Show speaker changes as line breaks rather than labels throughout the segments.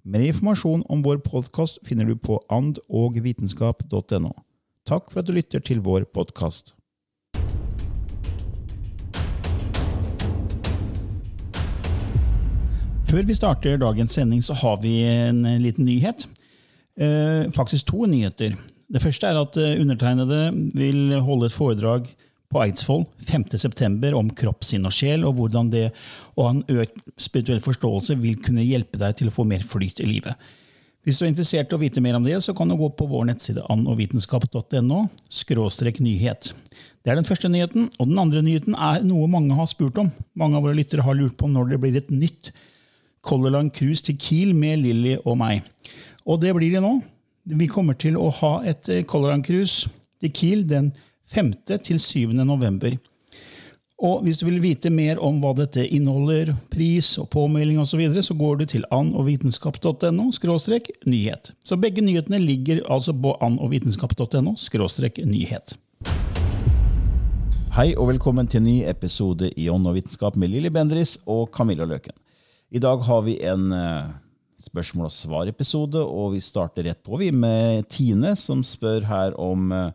Mer informasjon om vår podkast finner du på andogvitenskap.no. Takk for at du lytter til vår podkast. Før vi starter dagens sending, så har vi en liten nyhet. Eh, faktisk to nyheter. Det første er at eh, undertegnede vil holde et foredrag på Eidsvoll 5.9. om kropp, sinn og sjel, og hvordan det å ha en økt spirituell forståelse vil kunne hjelpe deg til å få mer flyt i livet. Hvis du er interessert i å vite mer om det, så kan du gå på vår nettside annovitenskap.no skråstrek nyhet. Det er den første nyheten. Og den andre nyheten er noe mange har spurt om. Mange av våre lyttere har lurt på når det blir et nytt Color Line Cruise til Kiel med Lilly og meg. Og det blir det nå. Vi kommer til å ha et Color Line Cruise til Kiel den 5. til 7. november. Og hvis du vil vite mer om hva dette inneholder, pris og påmelding osv., så, videre, så går du til annovitenskap.no nyhet. Så begge nyhetene ligger altså på annovitenskap.no nyhet. Hei og velkommen til en ny episode i Ånd og vitenskap med Lilly Bendris og Camilla Løken. I dag har vi en uh, spørsmål- og svar-episode, og vi starter rett på vi med Tine, som spør her om uh,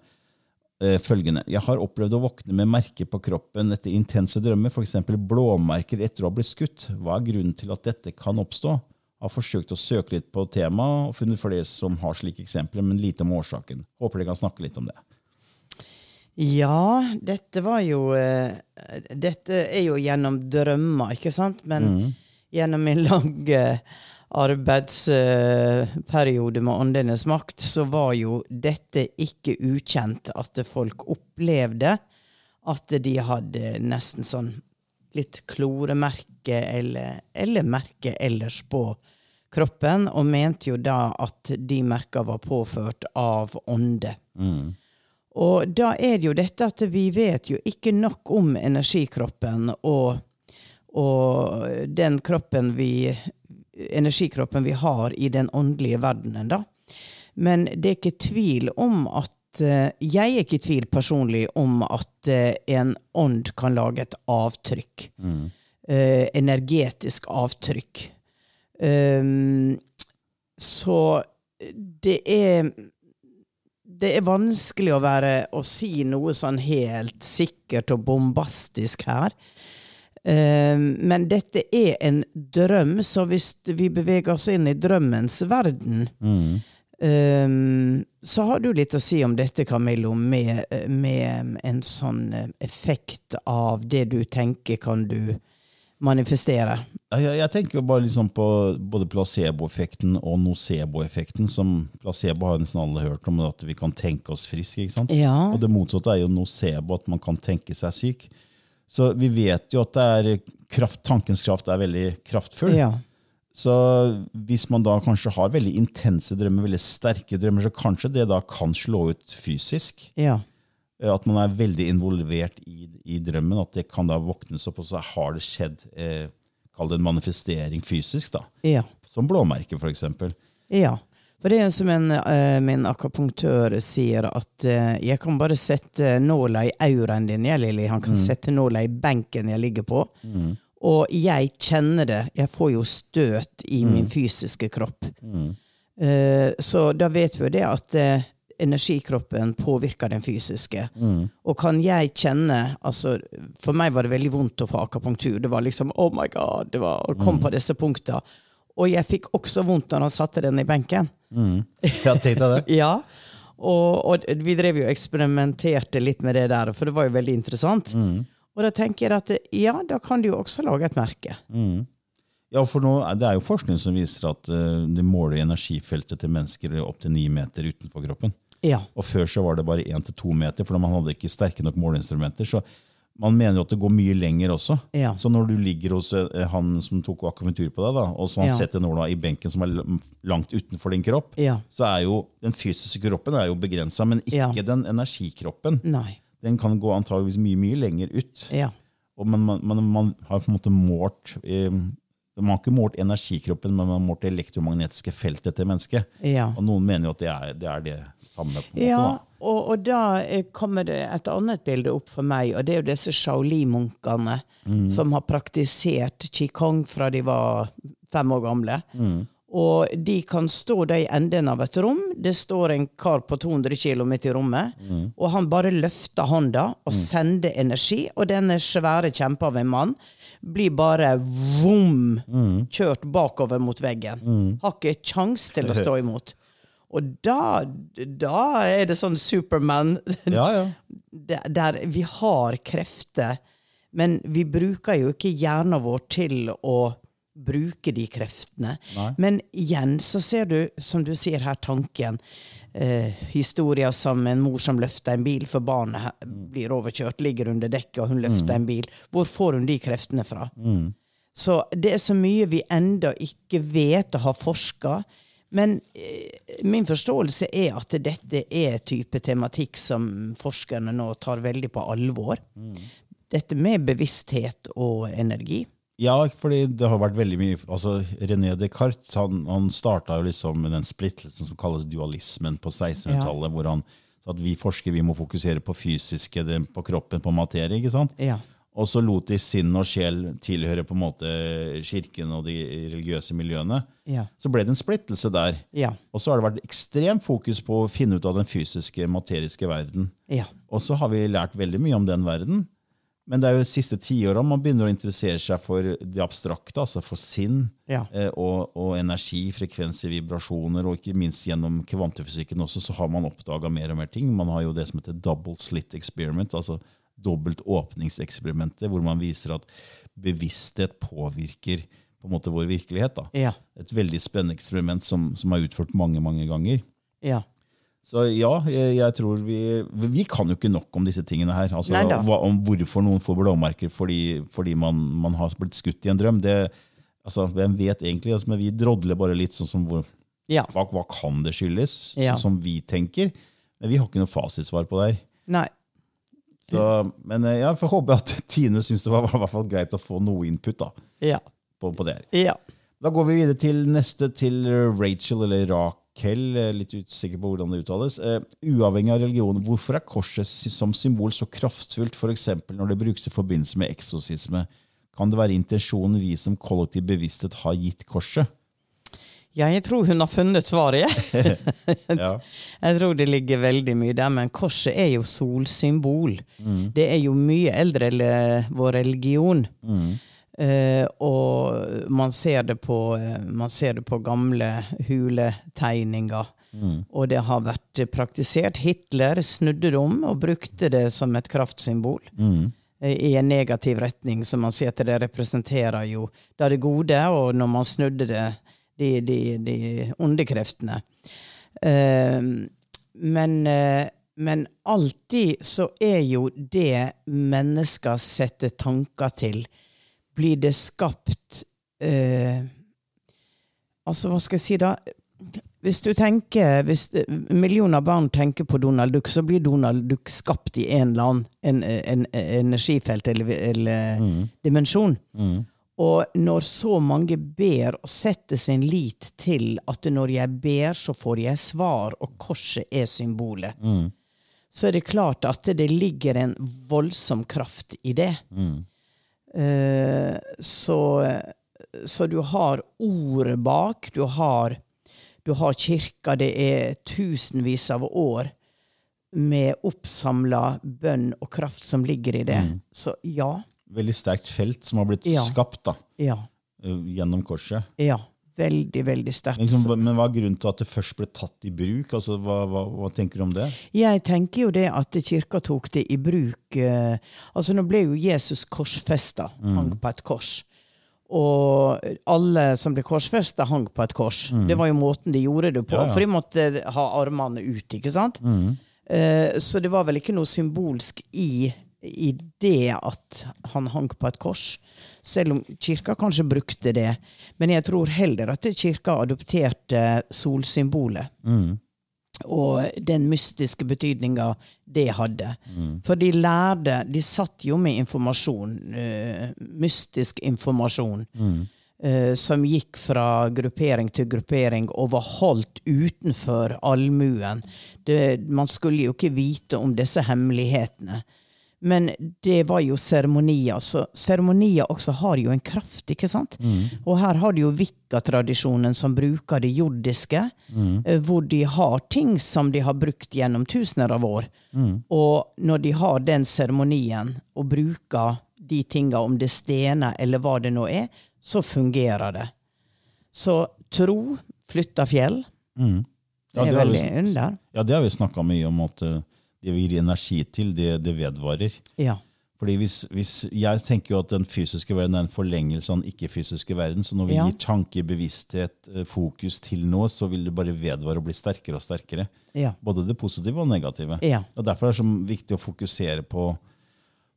følgende. Jeg har opplevd å våkne med merker på kroppen etter intense drømmer, f.eks. blåmerker etter å ha blitt skutt. Hva er grunnen til at dette kan oppstå? Jeg har forsøkt å søke litt på temaet og funnet flere som har slike eksempler, men lite om årsaken. Håper dere kan snakke litt om det.
Ja, dette var jo Dette er jo gjennom drømmer, ikke sant? Men mm gjennom min lange arbeidsperiode med Åndenes makt, så var jo dette ikke ukjent at folk opplevde at de hadde nesten sånn litt kloremerke eller, eller merke ellers på kroppen, og mente jo da at de merka var påført av ånde. Mm. Og da er det jo dette at vi vet jo ikke nok om energikroppen og og den kroppen vi Energikroppen vi har i den åndelige verdenen, da. Men det er ikke tvil om at eh, Jeg er ikke i tvil personlig om at eh, en ånd kan lage et avtrykk. Mm. Uh, energetisk avtrykk. Um, så det er det er vanskelig å være å si noe sånn helt sikkert og bombastisk her. Ehm, men dette er en drøm, så hvis vi beveger oss inn i drømmens verden mm. um, så har du litt å si om dette, Camillo, med, med, en sånn effekt av det du tenker kan du manifestere.
Jeg, jeg tenker bare liksom på både placeboeffekten og noceboeffekten. som Placebo har nesten alle hørt om, at vi kan tenke oss friske.
Ja.
Og det motsatte er jo nocebo, at man kan tenke seg syk. Så vi vet jo at kraft, tankens kraft er veldig kraftfull.
Ja.
Så hvis man da kanskje har veldig intense drømmer, veldig sterke drømmer, så kanskje det da kan slå ut fysisk.
Ja.
Eh, at man er veldig involvert i, i, drømmen. At det kan da våknes opp, og så har det skjedd eh, Kall det en manifestering fysisk. da.
Ja.
Som blåmerke, f.eks.
Ja. For det er som en, eh, min akapunktør sier, at eh, jeg kan bare sette nåla i auraen din, jeg, Lilly. Han kan sette nåla i benken jeg ligger på. Og jeg kjenner det. Jeg får jo støt i min fysiske kropp. Uh, så da vet vi jo det at uh, energikroppen påvirker den fysiske. Og kan jeg kjenne altså, For meg var det veldig vondt å få akapunktur. Det var liksom oh my god, det var, og mm. på disse punktene. Og jeg fikk også vondt når han satte den i benken.
Mm. Jeg tenkte det.
Ja. Og, og vi drev jo eksperimenterte litt med det der, for det var jo veldig interessant. Og da tenker jeg at ja, da kan du jo også lage et merke.
Ja, for nå, Det er jo forskning som viser at uh, det måler energifeltet til mennesker opptil ni meter utenfor kroppen.
Ja.
Og Før så var det bare én til to meter, for man hadde ikke sterke nok måleinstrumenter. Så man mener jo at det går mye lenger også.
Ja.
Så når du ligger hos eh, han som tok akumentur på deg, da, og så han
Ja.
setter nåla i benken som er langt utenfor din kropp,
Ja.
så er jo den fysiske kroppen er jo begrensa, men ikke den energikroppen.
Nei.
Den kan gå antageligvis mye mye lenger ut.
Ja.
Og man, man, man, man har på en måte målt eh, Man har ikke målt energikroppen, men man har målt det elektromagnetiske feltet til mennesket.
Ja.
Og noen mener jo at det er det, er det samme. på en måte. Da.
Og, og da eh, kommer det et annet bilde opp for meg, og det er jo disse Shaolin-munkene som har praktisert qigong fra de var fem år gamle. Og de kan stå der i enden av et rom. Det står en kar på 200 kilo midt i rommet. Og han bare løfter hånda og sender energi, og denne svære kjempa av en mann blir bare vom, kjørt bakover mot veggen. Har ikke kjangs til å stå imot. Og da, da er det sånn Superman
Ja, ja.
der, der vi har krefter, men vi bruker jo ikke hjernen vår til å bruke de kreftene.
Nei.
Men igjen så ser du, som du sier her, tanken. Eh, historia som en mor som løfter en bil for barnet blir overkjørt, ligger under dekket, og hun løfter en bil. Hvor får hun de kreftene fra? Så det er så mye vi enda ikke vet og har forska. Men eh, min forståelse er at dette er type tematikk som forskerne nå tar veldig på alvor. Dette med bevissthet og energi.
Ja, fordi det har vært veldig mye altså René Descartes han, han starta liksom med den splittelsen som kalles dualismen på 1600-tallet. hvor han at vi forskere vi må fokusere på fysiske, det, på kroppen, på materie. ikke sant?
Ja.
Og så lot de sinn og sjel tilhøre på en måte kirken og de religiøse miljøene.
Ja.
Så ble det en splittelse der.
Ja.
Og så har det vært ekstremt fokus på å finne ut av den fysiske, materiske verden.
Ja.
Og så har vi lært veldig mye om den verden. Men det er jo de siste tiåra man begynner å interessere seg for det abstrakte, altså for sinn eh, og, og energi, frekvenser, vibrasjoner, og ikke minst gjennom kvantefysikken også, så har man oppdaga mer og mer ting. Man har jo det som heter double slit experiment, altså dobbelt åpningseksperimentet, hvor man viser at bevissthet påvirker på en måte vår virkelighet.
Ja.
Et veldig spennende eksperiment som, som er utført mange, mange ganger.
Ja.
Så ja, jeg, jeg tror vi Vi kan jo ikke nok om disse tingene her. Altså, hva, om hvorfor noen får blåmerker fordi, fordi man, man har blitt skutt i en drøm. Det, altså, hvem vet egentlig? Altså, men vi drodler bare litt sånn som hvor,
ja.
hva, hva kan det skyldes? Sånn som vi tenker. Men vi har ikke noe fasitsvar på det her.
Nei.
Så, men eh, jeg får håpe at Tine syns det var, i hvert fall greit å få noe input da,
Ja.
på, på det her.
Ja.
Da går vi videre til neste, til Rachel, eller Rakel, eh, litt usikker på hvordan det uttales. Uh, uavhengig av religion, hvorfor er korset som symbol så kraftfullt, f.eks. når det brukes i forbindelse med eksorsisme? Kan det være intensjonen vi som kollektiv bevissthet har gitt korset?
Ja, jeg tror hun har funnet svaret.
Ja.
Jeg tror det ligger veldig mye der, men korset er jo solsymbol. Det er jo mye eldre enn vår religion. Eh, og man ser, det på, eh, man ser det på gamle huletegninger. Og det har vært praktisert. Hitler snudde det om og brukte det som et kraftsymbol. Mm I en negativ retning, som man sier at det representerer jo da det gode, og når man snudde det, de, de, de onde kreftene. Eh, men, eh, men alltid så er jo det mennesker setter tanker til, blir det skapt eh, Altså, hva skal jeg si da? Hvis du tenker, hvis millioner barn tenker på Donald Duck, så blir Donald Duck skapt i en eller annen en, en, en energifelt eller, eller dimensjon. Og når så mange ber og setter sin lit til at når jeg ber, så får jeg svar, og korset er symbolet, så er det klart at det ligger en voldsom kraft i det. Eh, så, så du har ordet bak, du har, du har kirka, det er tusenvis av år med oppsamla bønn og kraft som ligger i det. Så ja.
Veldig sterkt felt som har blitt
Ja.
skapt da,
Ja.
eh, gjennom korset.
Ja. Veldig, veldig sterkt.
Men, liksom, men hva er grunnen til at det først ble tatt i bruk? Altså, hva, hva, hva tenker du om det?
Jeg tenker jo det at kirka tok det i bruk eh, Altså, nå ble jo Jesus korsfesta, hang på et kors. Og alle som ble korsfesta, hang på et kors. Det var jo måten de gjorde det på,
Ja, ja.
for de måtte ha armene ut, ikke sant? Eh, så det var vel ikke noe symbolsk i, i det at han hang på et kors. Selv om kirka kanskje brukte det. Men jeg tror heller at kirka adopterte solsymbolet og den mystiske betydninga det hadde. For de lærde De satt jo med informasjon, Uh, mystisk informasjon, eh, som gikk fra gruppering til gruppering og var holdt utenfor allmuen. Det, man skulle jo ikke vite om disse hemmelighetene. Men det var jo seremonier, så seremonier også har jo en kraft, ikke sant? Og her har du jo Wicca-tradisjonen som bruker det jordiske, mm. hvor de har ting som de har brukt gjennom tusener av år. Og når de har den seremonien og bruker de tinga, om det er stener eller hva det nå er, så fungerer det. Så tro flytter fjell.
Ja,
Det er veldig under.
Ja, det har vi snakka mye om, at eh, det vi gir energi til, det, det vedvarer.
Ja.
Fordi hvis, hvis, Jeg tenker jo at den fysiske verden er en forlengelse av den ikke-fysiske verden. Så når vi
Ja.
gir tanke, bevissthet, eh, fokus til noe, så vil det bare vedvare og bli sterkere og sterkere.
Ja.
Både det positive og negative.
Ja.
Og Derfor er det så viktig å fokusere på,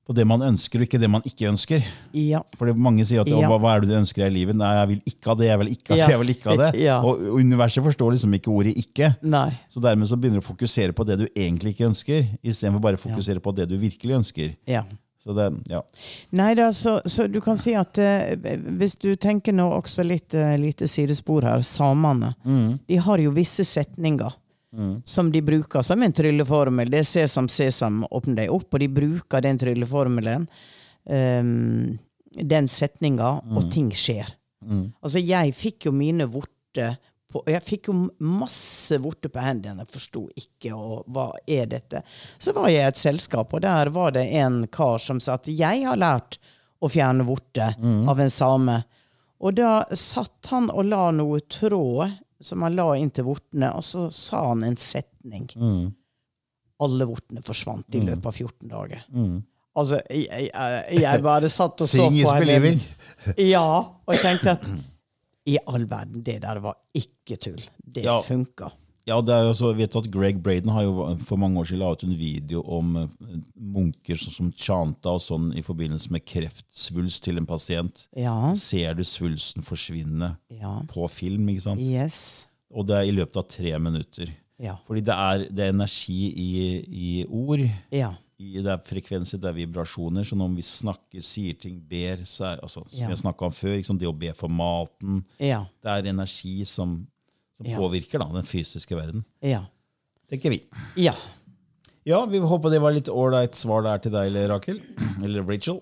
på det man ønsker, og ikke det man ikke ønsker.
Ja.
For mange sier at hva, hva er det du ønsker i livet? Nei, jeg vil ikke ha det, jeg vil ikke ha det, jeg vil ikke ha det.
Ja.
Og universet forstår liksom ikke ordet ikke.
Nei.
Så dermed så begynner du å fokusere på det du egentlig ikke ønsker, istedenfor bare å fokusere på det du virkelig ønsker.
Ja.
Så det, ja.
Nei da, så, så du kan si at eh, hvis du tenker nå også litt eh, lite sidespor her, samene, de har jo visse setninger som de bruker som en trylleformel. Det er sesam, sesam, åpne deg opp, og de bruker den trylleformelen, um, den setninga, og ting skjer. Altså, jeg fikk jo mine vorter på, jeg fikk jo masse vorter på hendene, forsto ikke og hva er dette. Så var jeg i et selskap, og der var det en kar som sa at jeg har lært å fjerne vorter av en same. Og da satt han og la noe tråd som han la inn til vortene, og så sa han en setning. Alle vortene forsvant i løpet av 14 dager. Altså, jeg, jeg, jeg bare satt og så på henne.
believing.
Ja, og jeg tenkte at i all verden, det der var ikke tull. Det
Ja.
funka.
Ja, det er jo så, vet du at Greg Braden har jo for mange år siden la ut en video om eh, munker sånn som chanta og sånn i forbindelse med kreftsvulst til en pasient.
Ja.
Ser du svulsten forsvinne
Ja.
på film, ikke sant?
Yes.
Og det er i løpet av tre minutter.
Ja.
Fordi det er, det er energi i, i ord,
Ja.
i, det er frekvenser, det er vibrasjoner. Så når vi snakker, sier ting, ber, så er altså, som
Ja.
jeg snakket om før, liksom, det å be for maten,
Ja.
det er energi som, som
Ja.
påvirker da, den fysiske verden.
Ja.
Tenker vi.
Ja.
Ja, vi håper det var litt ålreit svar der til deg, Rakel. Eller Rachel.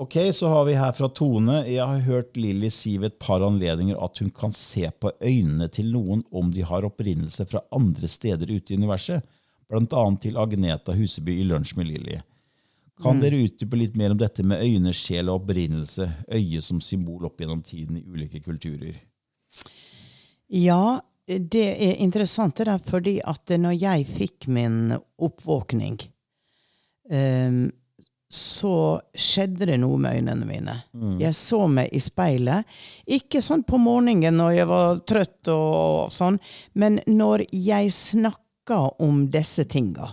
Ok, så har vi her fra Tone. Jeg har hørt Lilly si ved et par anledninger at hun kan se på øynene til noen om de har opprinnelse fra andre steder ute i universet. Blant annet til Agneta Huseby i Lunsj med Lilly. Kan dere utdype litt mer om dette med øyne, sjel og opprinnelse? Øye som symbol opp gjennom tiden i ulike kulturer.
Ja, det er interessant det der, fordi at når jeg fikk min oppvåkning, um, så skjedde det noe med øynene mine. Jeg så meg i speilet. Ikke sånn på morgenen når jeg var trøtt og sånn, men når jeg snakka om disse tinga,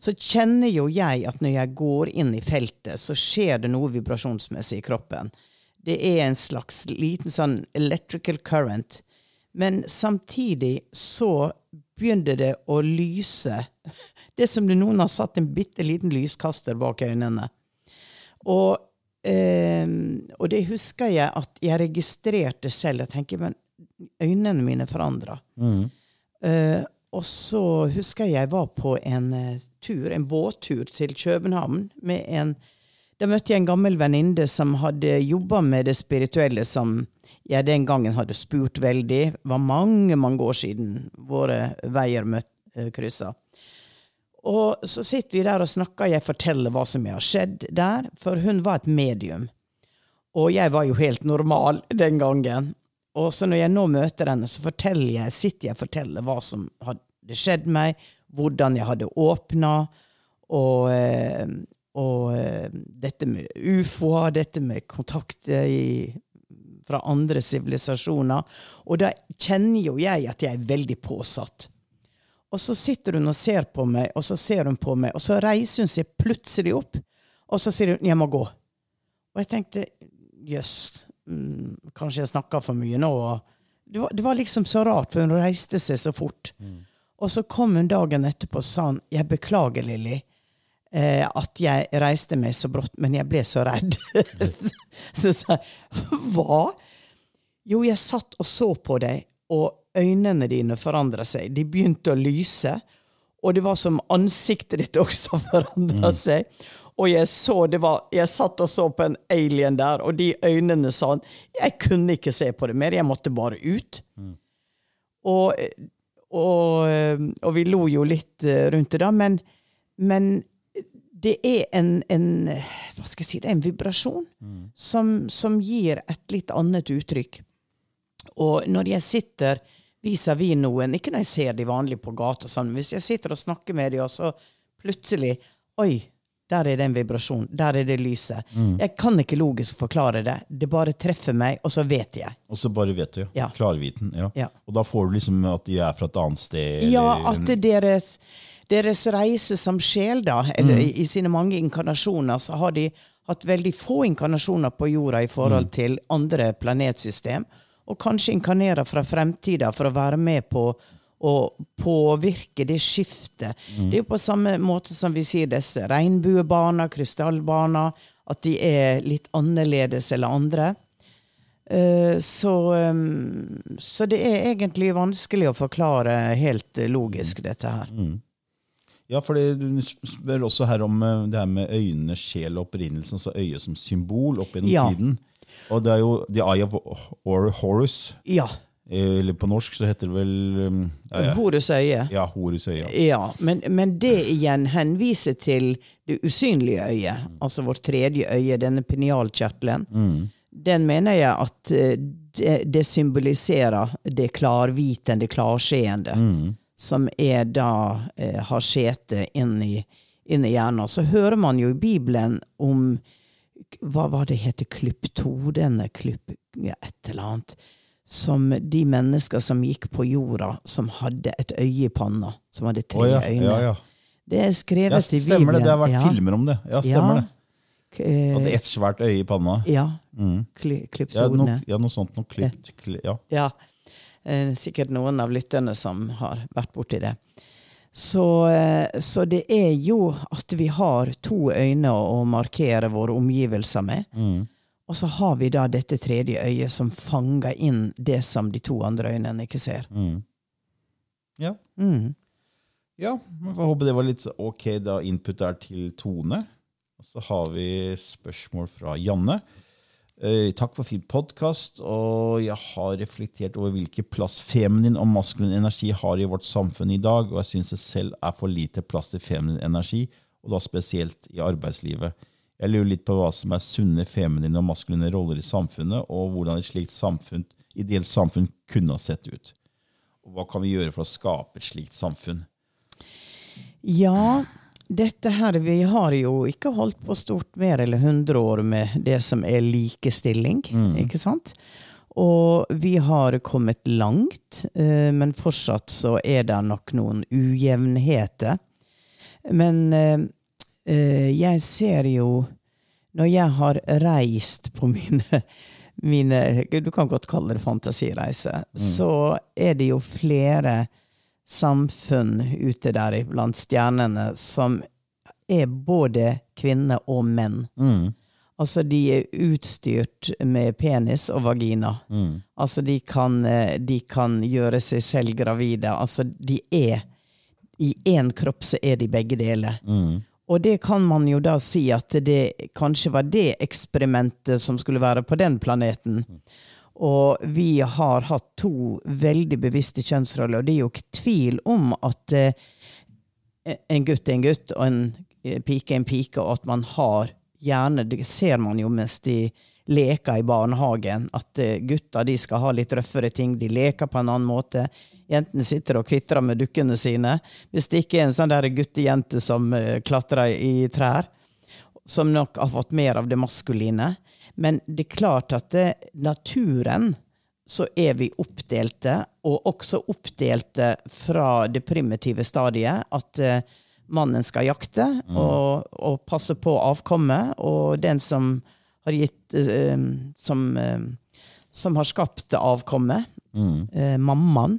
så kjenner jo jeg at når jeg går inn i feltet, så skjer det noe vibrasjonsmessig i kroppen. Det er en slags liten sånn electrical current. Men samtidig så begynte det å lyse. Det er som om noen har satt en bitte liten lyskaster bak øynene. Og eh, og det husker jeg at jeg registrerte selv. Jeg tenker, men øynene mine forandra. Eh, og så husker jeg jeg var på en eh, tur, en båttur til København med en Da møtte jeg en gammel venninne som hadde jobba med det spirituelle, som jeg den gangen hadde spurt veldig. Det var mange, mange år siden våre veier møtt, eh, kryssa. Og så sitter vi der og snakker, jeg forteller hva som har skjedd der, for hun var et medium. Og jeg var jo helt normal den gangen. Og så når jeg nå møter henne, så forteller jeg, sitter jeg og forteller hva som hadde skjedd meg, hvordan jeg hadde åpna, og, eh, og eh, dette med ufoer, dette med kontakt i, fra andre sivilisasjoner. Og da kjenner jo jeg at jeg er veldig påsatt. Og så sitter hun og ser på meg, og så ser hun på meg, og så reiser hun seg plutselig opp, og så sier hun 'jeg må gå'. Og jeg tenkte jøss, mm, kanskje jeg snakker for mye nå. Det var, det var liksom så rart, for hun reiste seg så fort. Og så kom hun dagen etterpå og sa 'Jeg beklager, Lilly, at jeg reiste meg så brått, men jeg ble så redd'. så sa jeg 'Hva?' Jo, jeg satt og så på deg, og øynene dine forandra seg. De begynte å lyse, og det var som ansiktet ditt også forandra seg. Og jeg så det var, jeg satt og så på en alien der, og de øynene sa han Jeg kunne ikke se på det mer, jeg måtte bare ut. Og, og, og vi lo jo litt eh, rundt det, da, men, men det er en, en Hva skal jeg si, det er en vibrasjon som, som gir et litt annet uttrykk. Og når jeg sitter vis-à-vis noen, ikke når jeg ser de vanlige på gata, sånn, hvis jeg sitter og snakker med dem, og så plutselig Oi, der er det en vibrasjon. Der er det lyset. Jeg kan ikke logisk forklare det. Det bare treffer meg, og så vet jeg.
Og så bare vet du, ja. Klarviten. Ja.
Ja.
Og da får du liksom at de er fra et annet sted?
Ja, at det deres, deres reise som sjel, da, eller i, i sine mange inkarnasjoner, så har de hatt veldig få inkarnasjoner på jorda i forhold til andre planetsystem, og kanskje inkarnerer fra fremtida for å være med på å påvirke det skiftet. Det er jo på samme måte som vi sier disse regnbuebaner, krystallbaner, at de er litt annerledes eller andre. Eh, Så, um, så det er egentlig vanskelig å forklare helt logisk, dette her.
Ja, for du spør også her om eh, det her med øynene, sjel og opprinnelsen, så øyet som symbol opp gjennom
Ja.
tiden. Og det er jo The Eye of Or Horus.
Ja.
eh, Eller på norsk så heter det vel um, ja, ja.
Horus øye.
ja, Horus øye.
Ja, men, men det igjen henviser til det usynlige øyet, altså vårt tredje øye, denne penialkjertelen. Den mener jeg at eh, det, det symboliserer det klarvitende, klarseende, som er da eh, har sete inn i, inn i hjernen. Så hører man jo i Bibelen om hva var det heter, klyptodene, klyp, ja, et eller annet. Som de mennesker som gikk på jorda, som hadde et øye i panna. Som hadde tre
oh, ja,
øyne.
ja, ja.
Det er skrevet i Bibelen.
stemmer det. Det har vært
ja.
filmer om det. Ja, stemmer det.
Eh,
Hadde ett svært øye i panna.
Ja.
Mm.
Kly, klyptodene.
ja, noe sånt. Noe klipt, kli,
ja. Eh, sikkert noen av lytterne som har vært borti det. Så, eh, så det er jo at vi har to øyne å markere våre omgivelser med.
Mm.
Og så har vi da dette tredje øyet som fanger inn det som de to andre øynene ikke ser.
Mm. ja.
Mm.
Ja, men får håpe det var litt ok da input der til Tone. Og så har vi spørsmål fra Janne. Eh, takk for fin podkast. Og jeg har reflektert over hvilken plass feminin og maskulin energi har i vårt samfunn i dag, og jeg syns det selv er for lite plass til feminin energi, og da spesielt i arbeidslivet. Jeg lurer litt på hva som er sunne feminine og maskuline roller i samfunnet, og hvordan et slikt samfunn, ideelt samfunn kunne ha sett ut. Og hva kan vi gjøre for å skape et slikt samfunn?
Ja, dette her Vi har jo ikke holdt på stort mer eller 100 år med det som er likestilling, ikke sant? Og vi har kommet langt, eh, men fortsatt så er det nok noen ujevnheter. Men eh, eh, jeg ser jo Når jeg har reist på mine mine, du kan godt kalle det fantasireiser, så er det jo flere samfunn ute der blant stjernene som er både kvinner og menn.
Mm.
Altså, de er utstyrt med penis og vagina. Altså, de kan, eh, de kan gjøre seg selv gravide. Altså, de er I én kropp så er de begge deler. Og det kan man jo da si at det kanskje var det eksperimentet som skulle være på den planeten. Og vi har hatt to veldig bevisste kjønnsroller, og det er jo ikke tvil om at eh, en gutt er en gutt, og en eh, pike er en pike, og at man har gjerne Det ser man jo mens de leker i barnehagen, at eh, gutta de skal ha litt røffere ting. De leker på en annen måte. Jentene sitter og kvitrer med dukkene sine. Hvis det ikke er en sånn guttejente som klatrer i trær, som nok har fått mer av det maskuline. Men det er klart at det, naturen så er vi oppdelte, og også oppdelte fra det primitive stadiet. At uh, mannen skal jakte og, og passe på avkommet, og den som har gitt uh, som, uh, som har skapt avkommet, eh, mammaen.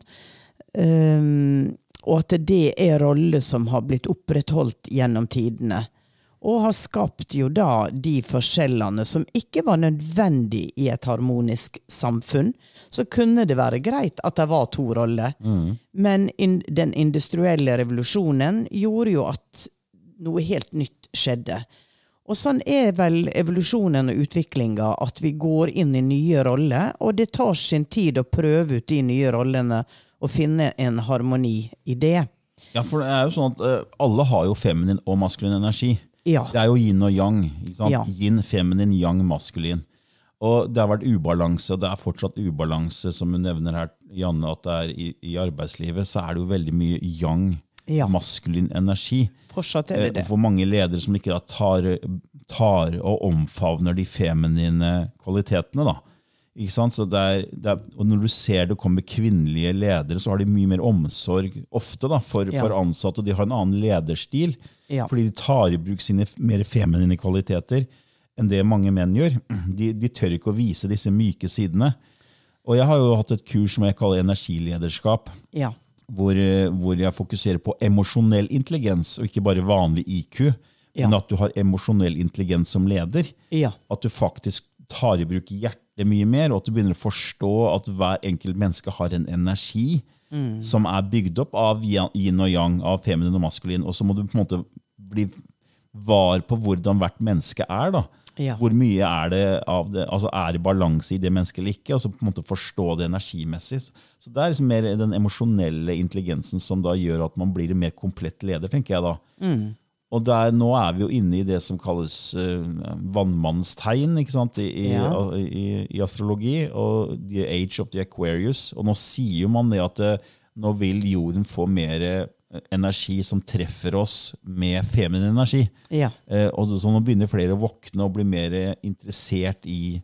Um, og at det er roller som har blitt opprettholdt gjennom tidene. Og har skapt jo da de forskjellene som ikke var nødvendig i et harmonisk samfunn. Så kunne det være greit at det var to roller. Men in, den industrielle revolusjonen gjorde jo at noe helt nytt skjedde. Og sånn er vel evolusjonen og utviklinga, at vi går inn i nye roller, og det tar sin tid å prøve ut de nye rollene og finne en harmoni i det.
Ja, for det er jo sånn at uh, Alle har jo feminin og maskulin energi.
Ja.
Det er jo yin og yang.
Ja.
Yin, feminin, yang, maskulin. Og det har vært ubalanse, og det er fortsatt ubalanse, som hun nevner her, Janne, at det er i, i arbeidslivet så er det jo veldig mye yang,
Ja.
maskulin energi.
Fortsatt er det
Eh,
det.
For mange ledere som ikke tar, tar og omfavner de feminine kvalitetene. da. Ikke sant? Så det er, det er, og når du ser det kommer kvinnelige ledere, så har de mye mer omsorg ofte da, for,
Ja.
for ansatte, og de har en annen lederstil.
Ja.
Fordi de tar i bruk sine mer feminine kvaliteter enn det mange menn gjør. De, de tør ikke å vise disse myke sidene. Og jeg har jo hatt et kurs som jeg kaller energilederskap
Ja.
hvor, eh, hvor jeg fokuserer på emosjonell intelligens, og ikke bare vanlig IQ.
Ja.
Men at du har emosjonell intelligens som leder.
Ja.
At du faktisk tar i bruk hjertet mye mer, og at du begynner å forstå at hver enkelt menneske har en energi som er bygd opp av yin og yang, av feminin og maskulin. Og så må du på en måte bli var på hvordan hvert menneske er. da.
Ja.
Hvor mye er det av det, altså er det balanse i det mennesket eller ikke? Og så på en måte forstå det energimessig. Så det er liksom mer den emosjonelle intelligensen som da gjør at man blir en mer komplett leder, tenker jeg da. Og der, nå er vi jo inne i det som kalles uh, vannmannstegn ikke sant? I, i,
Ja.
i, i astrologi, og the age of the Aquarius. Og nå sier jo man det at uh, nå vil jorden få mer eh, energi som treffer oss med feminin energi.
Ja.
Uh, og så, så nå begynner flere å våkne og bli mer interessert i,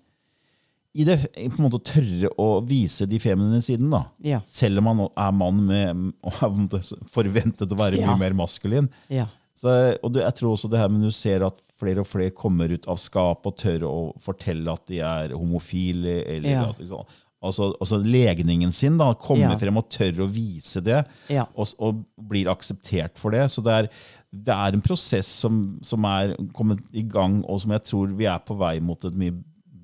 i det, på en måte å tørre å vise de feminine siden. da.
Ja.
Selv om man er mann med, og er forventet å være mye mer maskulin.
Ja.
Så, og det, jeg tror også det her med du ser at flere og flere kommer ut av skap og tør å fortelle at de er homofile. eller
Ja.
at liksom, altså, altså legningen sin da, kommer
Ja.
frem og tør å vise det,
Ja.
og, og blir akseptert for det. Så det er, det er en prosess som, som er kommet i gang, og som jeg tror vi er på vei mot et mye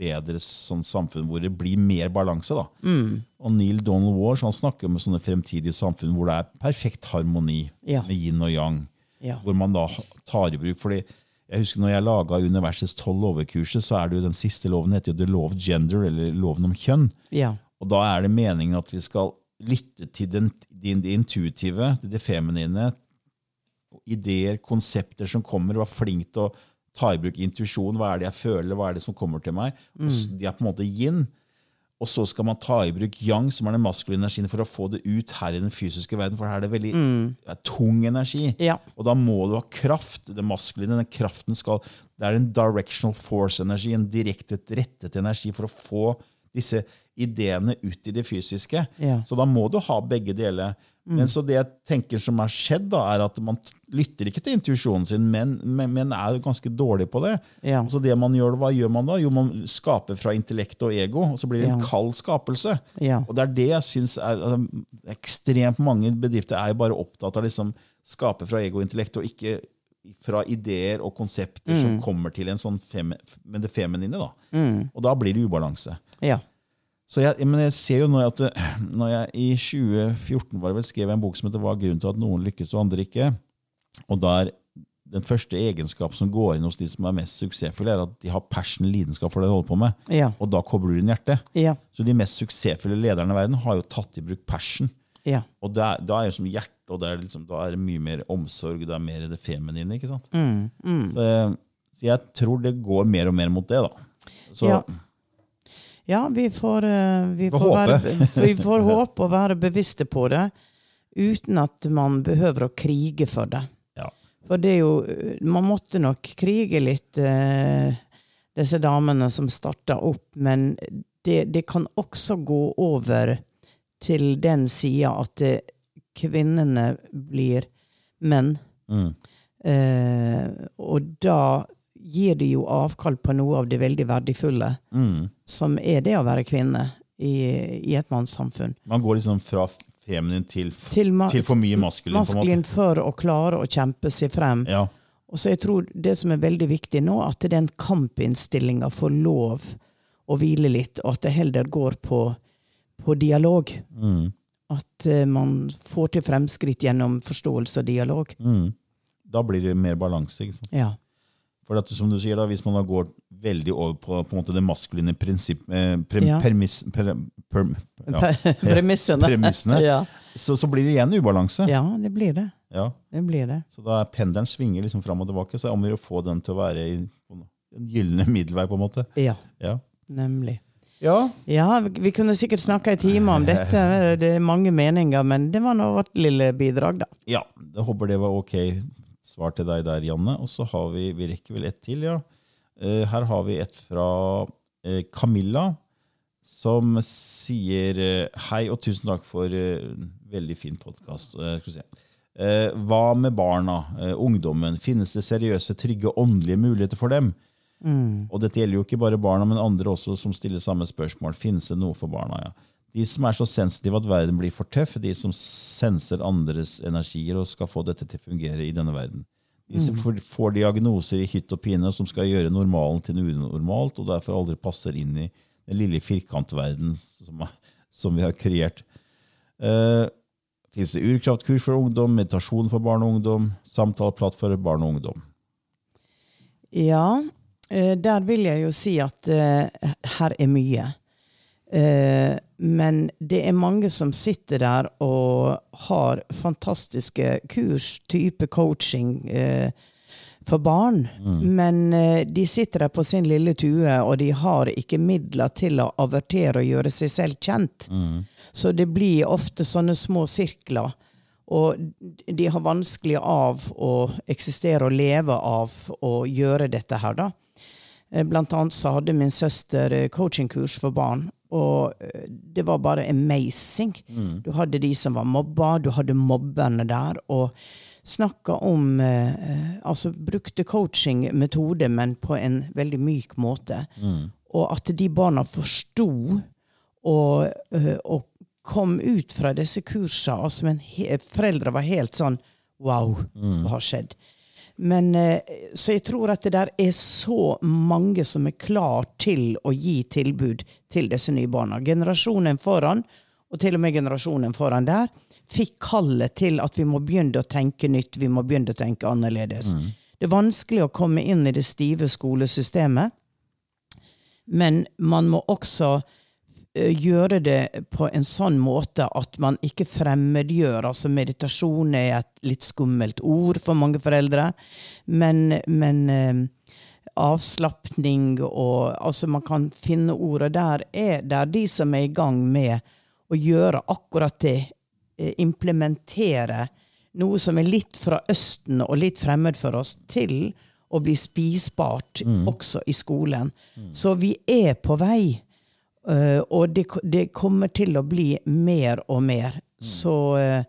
bedre sånn samfunn hvor det blir mer balanse. da.
Mm.
Og Neil Donald Walsh han snakker om sånne fremtidige samfunn hvor det er perfekt harmoni med yin og yang
Ja.
hvor man da tar i bruk. fordi jeg husker når jeg laga universets tolv lover-kurset, så er det jo den siste loven heter jo the law of gender, eller loven om kjønn.
Ja.
Og da er det meningen at vi skal lytte til den, det, det intuitive, til det feminine. Ideer, konsepter som kommer, være flink til å ta i bruk intuisjon. Hva er det jeg føler, hva er det som kommer til meg? Og s- de er på en måte yin. Og så skal man ta i bruk yang, som er den maskuline energien, for å få det ut her i den fysiske verden. For her er det veldig det er tung energi.
Ja.
Og da må du ha kraft. Det maskuline, den kraften skal Det er en directional force-energi, en direkte rettet energi for å få disse ideene ut i det fysiske.
Ja.
Så da må du ha begge deler. Men så det jeg tenker som har skjedd, da, er at man lytter ikke til intuisjonen sin, men, men, men er ganske dårlig på det.
Ja.
Så det man gjør, hva gjør man da? Jo, man skaper fra intellekt og ego, og så blir det en
Ja.
kald skapelse.
Ja.
Og det er det jeg syns er altså, Ekstremt mange bedrifter er jo bare opptatt av liksom skape fra ego og intellekt, og ikke fra ideer og konsepter som kommer til en sånn fem, med det feminine. da.
Mm.
Og da blir det ubalanse.
Ja.
Så jeg, men jeg ser jo nå at når jeg i 2014 var det vel, skrev en bok som heter 'Hva er grunnen til at noen lykkes og andre ikke', og der den første egenskapen som går inn hos de som er mest suksessfulle, er at de har passion, lidenskap for det de holder på med.
Ja.
Og da kobler du inn hjertet.
Ja.
Så de mest suksessfulle lederne i verden har jo tatt i bruk passion.
Ja.
Og da, da er det som hjerte, og er liksom, da er det mye mer omsorg, det er mer det feminine. ikke sant?
Mm. Mm.
Så, så jeg tror det går mer og mer mot det. da. Så
Ja. Vi får, eh, vi,
Får
får være, vi får håpe og være bevisste på det, uten at man behøver å krige for det.
ja.
For det er jo Man måtte nok krige litt, eh, disse damene som starta opp, men det, det kan også gå over til den sida at det, kvinnene blir menn.
Mm.
Eh, og da gir de jo avkall på noe av det veldig verdifulle,
Mm.
som er det å være kvinne i, i et mannssamfunn.
Man går liksom fra feminin til,
Til,
til for mye maskulin.
maskulin for å klare å kjempe seg frem.
Ja.
Og så jeg tror det som er veldig viktig nå, at den kampinnstillinga får lov å hvile litt, og at det heller går på, på dialog.
Mm.
At eh, man får til fremskritt gjennom forståelse og dialog.
Mm. Da blir det mer balanse. ikke sant?
Ja.
For at, som du sier da, Hvis man da går veldig over på, på måte det maskuline prinsipp, eh, prem,
Ja.
permiss, per, per, ja,
Premissene.
Premissene.
ja.
så, så blir det igjen ubalanse.
ja, det blir det.
Ja.
Det blir det.
Så da pendelen svinger liksom fram og tilbake. Så det er om å få den til å være i en gylne middelvei. på en måte.
Ja,
Ja.
nemlig.
ja.
Ja, vi- vi kunne sikkert snakka i timer om dette. Det er mange meninger, men det var nå vårt lille bidrag, da.
Ja, jeg håper det var ok svar til deg der, Janne. Og så har vi vi rekker vel ett til, ja. Eh, Her har vi et fra eh, Camilla, som sier eh, hei og tusen takk for veldig fin podkast. Hva med barna, ungdommen? Finnes det seriøse, trygge, åndelige muligheter for dem? Og dette gjelder jo ikke bare barna, men andre også som stiller samme spørsmål. Finnes det noe for barna? ja? De som er så sensitive at verden blir for tøff, de som senser andres energier og skal få dette til å fungere i denne verden. De som får, får diagnoser i hytt og pine som skal gjøre normalen til noe unormalt, og derfor aldri passer inn i den lille firkantverden som, som vi har kreert. Uh, Fins det urkraftkurs for ungdom, meditasjon for barn og ungdom, samtaleplatt for barn og ungdom?
Ja, eh, der vil jeg jo si at uh, her er mye. Eh, men det er mange som sitter der og har fantastiske kurs, type coaching eh, for barn. Men eh, de sitter der på sin lille tue, og de har ikke midler til å avertere og gjøre seg selv kjent. Så det blir ofte sånne små sirkler. Og de har vanskelig av å eksistere og leve av å gjøre dette her, da. Blant annet så hadde min søster coachingkurs for barn, og eh, det var bare amazing. Du hadde de som var mobba, du hadde mobberne der, og snakka om eh, Altså brukte coachingmetode, men på en veldig myk måte. Og at de barna forsto og, eh, og kom ut fra disse kursene. Altså, men he, foreldre var helt sånn Wow, hva har skjedd? Men, eh, så jeg tror at det der er så mange som er klar til å gi tilbud til disse nye barna. Generasjonen foran, og til og med generasjonen foran der, fikk kallet til at vi må begynne å tenke nytt, vi må begynne å tenke annerledes. Det er vanskelig å komme inn i det stive skolesystemet, men man må også gjøre det på en sånn måte at man ikke fremmedgjør. Altså meditasjon er et litt skummelt ord for mange foreldre, men, men eh, avslapning og Altså, man kan finne ordet der. Er det er de som er i gang med å gjøre akkurat det, eh, implementere noe som er litt fra Østen og litt fremmed for oss, til å bli spisbart også i skolen. Så vi er på vei. Uh, og det, det kommer til å bli mer og mer. Så, uh,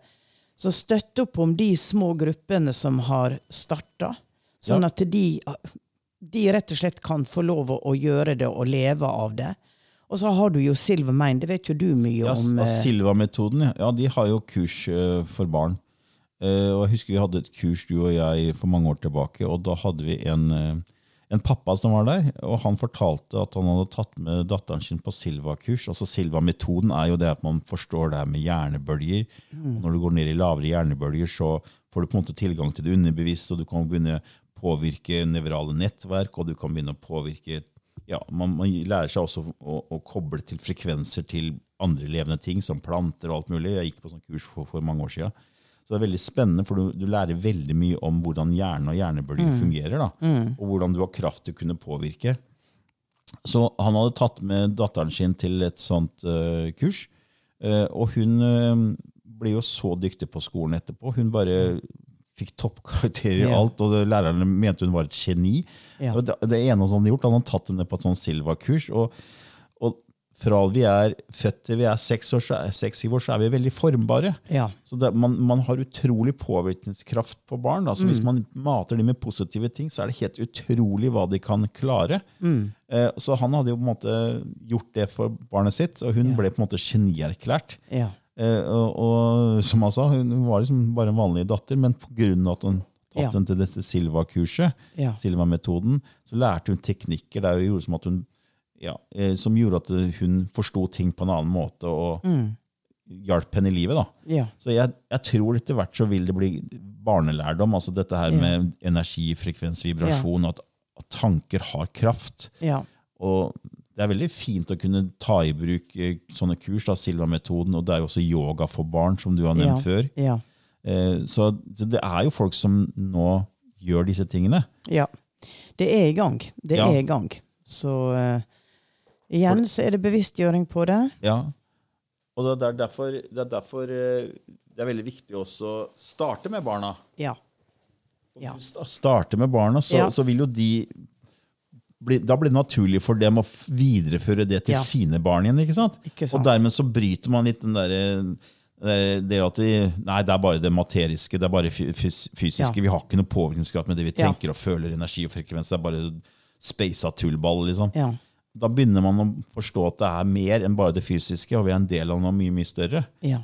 så støtt opp om de små gruppene som har starta, sånn
Ja.
at de, de rett og slett kan få lov å, å gjøre det og leve av det. Og så har du jo Silver Main, det vet jo du mye
Ja,
om.
Uh,
eh,
Silva-metoden, ja. de har jo kurs for barn. Og jeg husker Vi hadde et kurs du og jeg for mange år tilbake, og da hadde vi en, en pappa som var der. og Han fortalte at han hadde tatt med datteren sin på Silva-kurs. altså Silva-metoden er jo det at man forstår det her med hjernebølger. Mm. når du går ned i lavere hjernebølger, så får du på en måte tilgang til det underbevisste, og du kan begynne å påvirke nevrale nettverk, og du kan begynne å påvirke ja, man, man lærer seg også å, å, koble til frekvenser til andre levende ting, som planter og alt mulig. Jeg gikk på sånn kurs for, for mange år siden. Så det er veldig spennende, for du, du lærer veldig mye om hvordan hjernen og hjernebølger fungerer. Da, Og hvordan du har kraft til å kunne påvirke. Så han hadde tatt med datteren sin til et sånt uh, kurs. Uh, og hun uh, ble jo så dyktig på skolen etterpå. Hun bare fikk toppkarakterer i
Ja.
alt, og lærerne mente hun var et geni.
Ja.
Det, det ene han hadde gjort, han hadde tatt henne på et sånt Silva-kurs. Og, og fra vi er født til vi er år, seks-syv år, så er vi veldig formbare.
Ja.
Så det, man, man har utrolig påvirkningskraft på barn. Da. Så Hvis man mater dem med positive ting, så er det helt utrolig hva de kan klare. Eh, så han hadde jo på en måte gjort det for barnet sitt, og hun
Ja.
ble på en måte genierklært.
Ja.
Eh, og, og som han sa, hun var liksom bare en vanlig datter, men pga. at hun tatt
Ja.
henne til dette Silva-kurset. Silva-metoden, så lærte hun teknikker der hun gjorde som at hun ja, eh, som gjorde at hun forsto ting på en annen måte og hjalp henne i livet. da.
Ja.
Så jeg, jeg tror etter hvert så vil det bli barnelærdom, altså dette her
Ja.
med energi, frekvens, vibrasjon, at, at tanker har kraft.
Ja.
Og det er veldig fint å kunne ta i bruk eh, sånne kurs, da, Silva-metoden, og det er jo også yoga for barn, som du har nevnt før.
Ja.
Eh, Så det er jo folk som nå gjør disse tingene.
Ja. Det er i gang. Det er i gang. Så igjen så er det bevisstgjøring på det.
Ja. Og det er derfor det er, derfor, eh, det er veldig viktig også å starte med barna.
Ja. Ja.
Starte med barna, så,
Ja.
så vil jo de bli, Da blir det naturlig for dem å videreføre det til
Ja.
sine barn igjen. ikke sant?
Ikke sant?
Og dermed så bryter man litt den derre det at de, Nei, det er bare det materiske, det er bare fy- fys fysiske.
Ja.
Vi har ikke noe påvirkningskraft med det vi
Ja.
tenker og føler, energi og frekvens. Det er bare spasa tullball, liksom. Da begynner man å forstå at det er mer enn bare det fysiske, og vi er en del av noe mye, mye større.
Ja.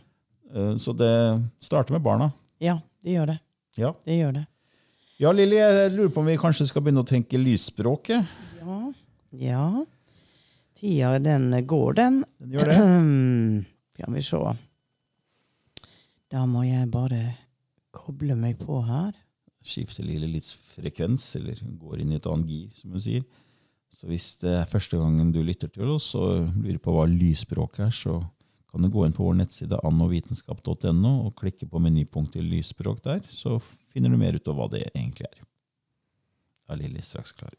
Eh, Så det starter med barna.
ja, det gjør det.
Ja,
Det gjør det.
ja Lilly, jeg lurer på om vi kanskje skal begynne å tenke lysspråket?
Ja. ja. Tida, den går, den.
Den gjør det.
Skal vi se. Da må jeg bare koble meg på her.
Skifter Lilly litt frekvens, eller går inn i et annet gir, som hun sier. Så hvis det er første gangen du lytter til oss og lurer på hva lysspråk er, så kan du gå inn på vår nettside annovitenskap.no og klikke på menypunktet lysspråk der, så finner du mer ut av hva det egentlig er. Da er Lilly straks klar.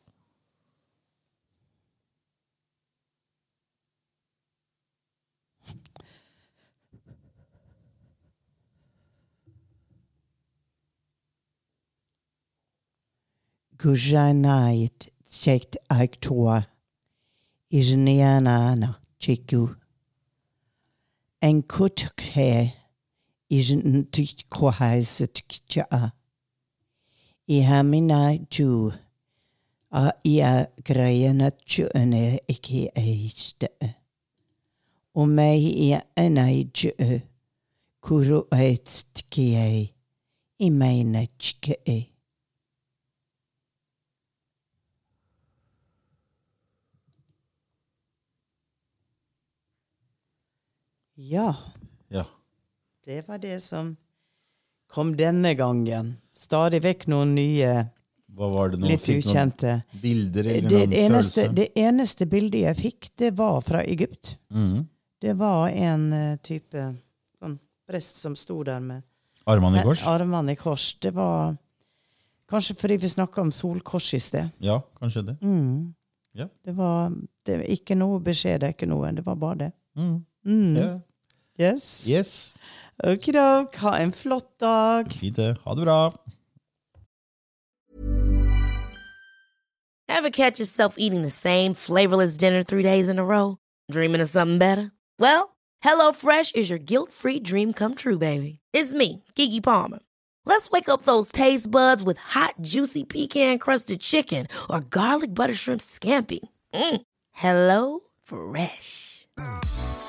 Gujanait chekt aiktoa. Ijnianana chiku. En kutkhe. Ijn tikkohaiset kja. I hamina ju. A ia greiene tjøne ikke eiste. Og meg ia enai tjø. Kuro eit tkie. I meine tjke. Ja,
Ja.
det var det som kom denne gangen. Stadig vekk noen nye,
Hva var det nå?
litt
noen
ukjente.
Bilder eller
Det
noen
eneste, det eneste bildet jeg fikk, det var fra Egypt.
Mm.
Det var en eh, type sånn prest som sto der med
Armene i kors?
armene i kors. Det var kanskje fordi vi snakka om solkors i sted.
Ja, kanskje det.
Mm.
Ja.
Det var det var ikke noe beskjed, det er ikke noe. Det var bare det.
Mm.
Mm.
Ja.
Yes.
Yes.
Okidok, ha en flott dag.
Fint det. Ha det bra.
Ever catch yourself eating the same flavorless dinner three days in a row? Dreaming of something better? Well, HelloFresh is your guilt free dream come true, baby. It's me, Kiki Palmer. Let's wake up those taste buds with hot, juicy pecan crusted chicken or garlic butter shrimp scampi. Mm. Hello Fresh.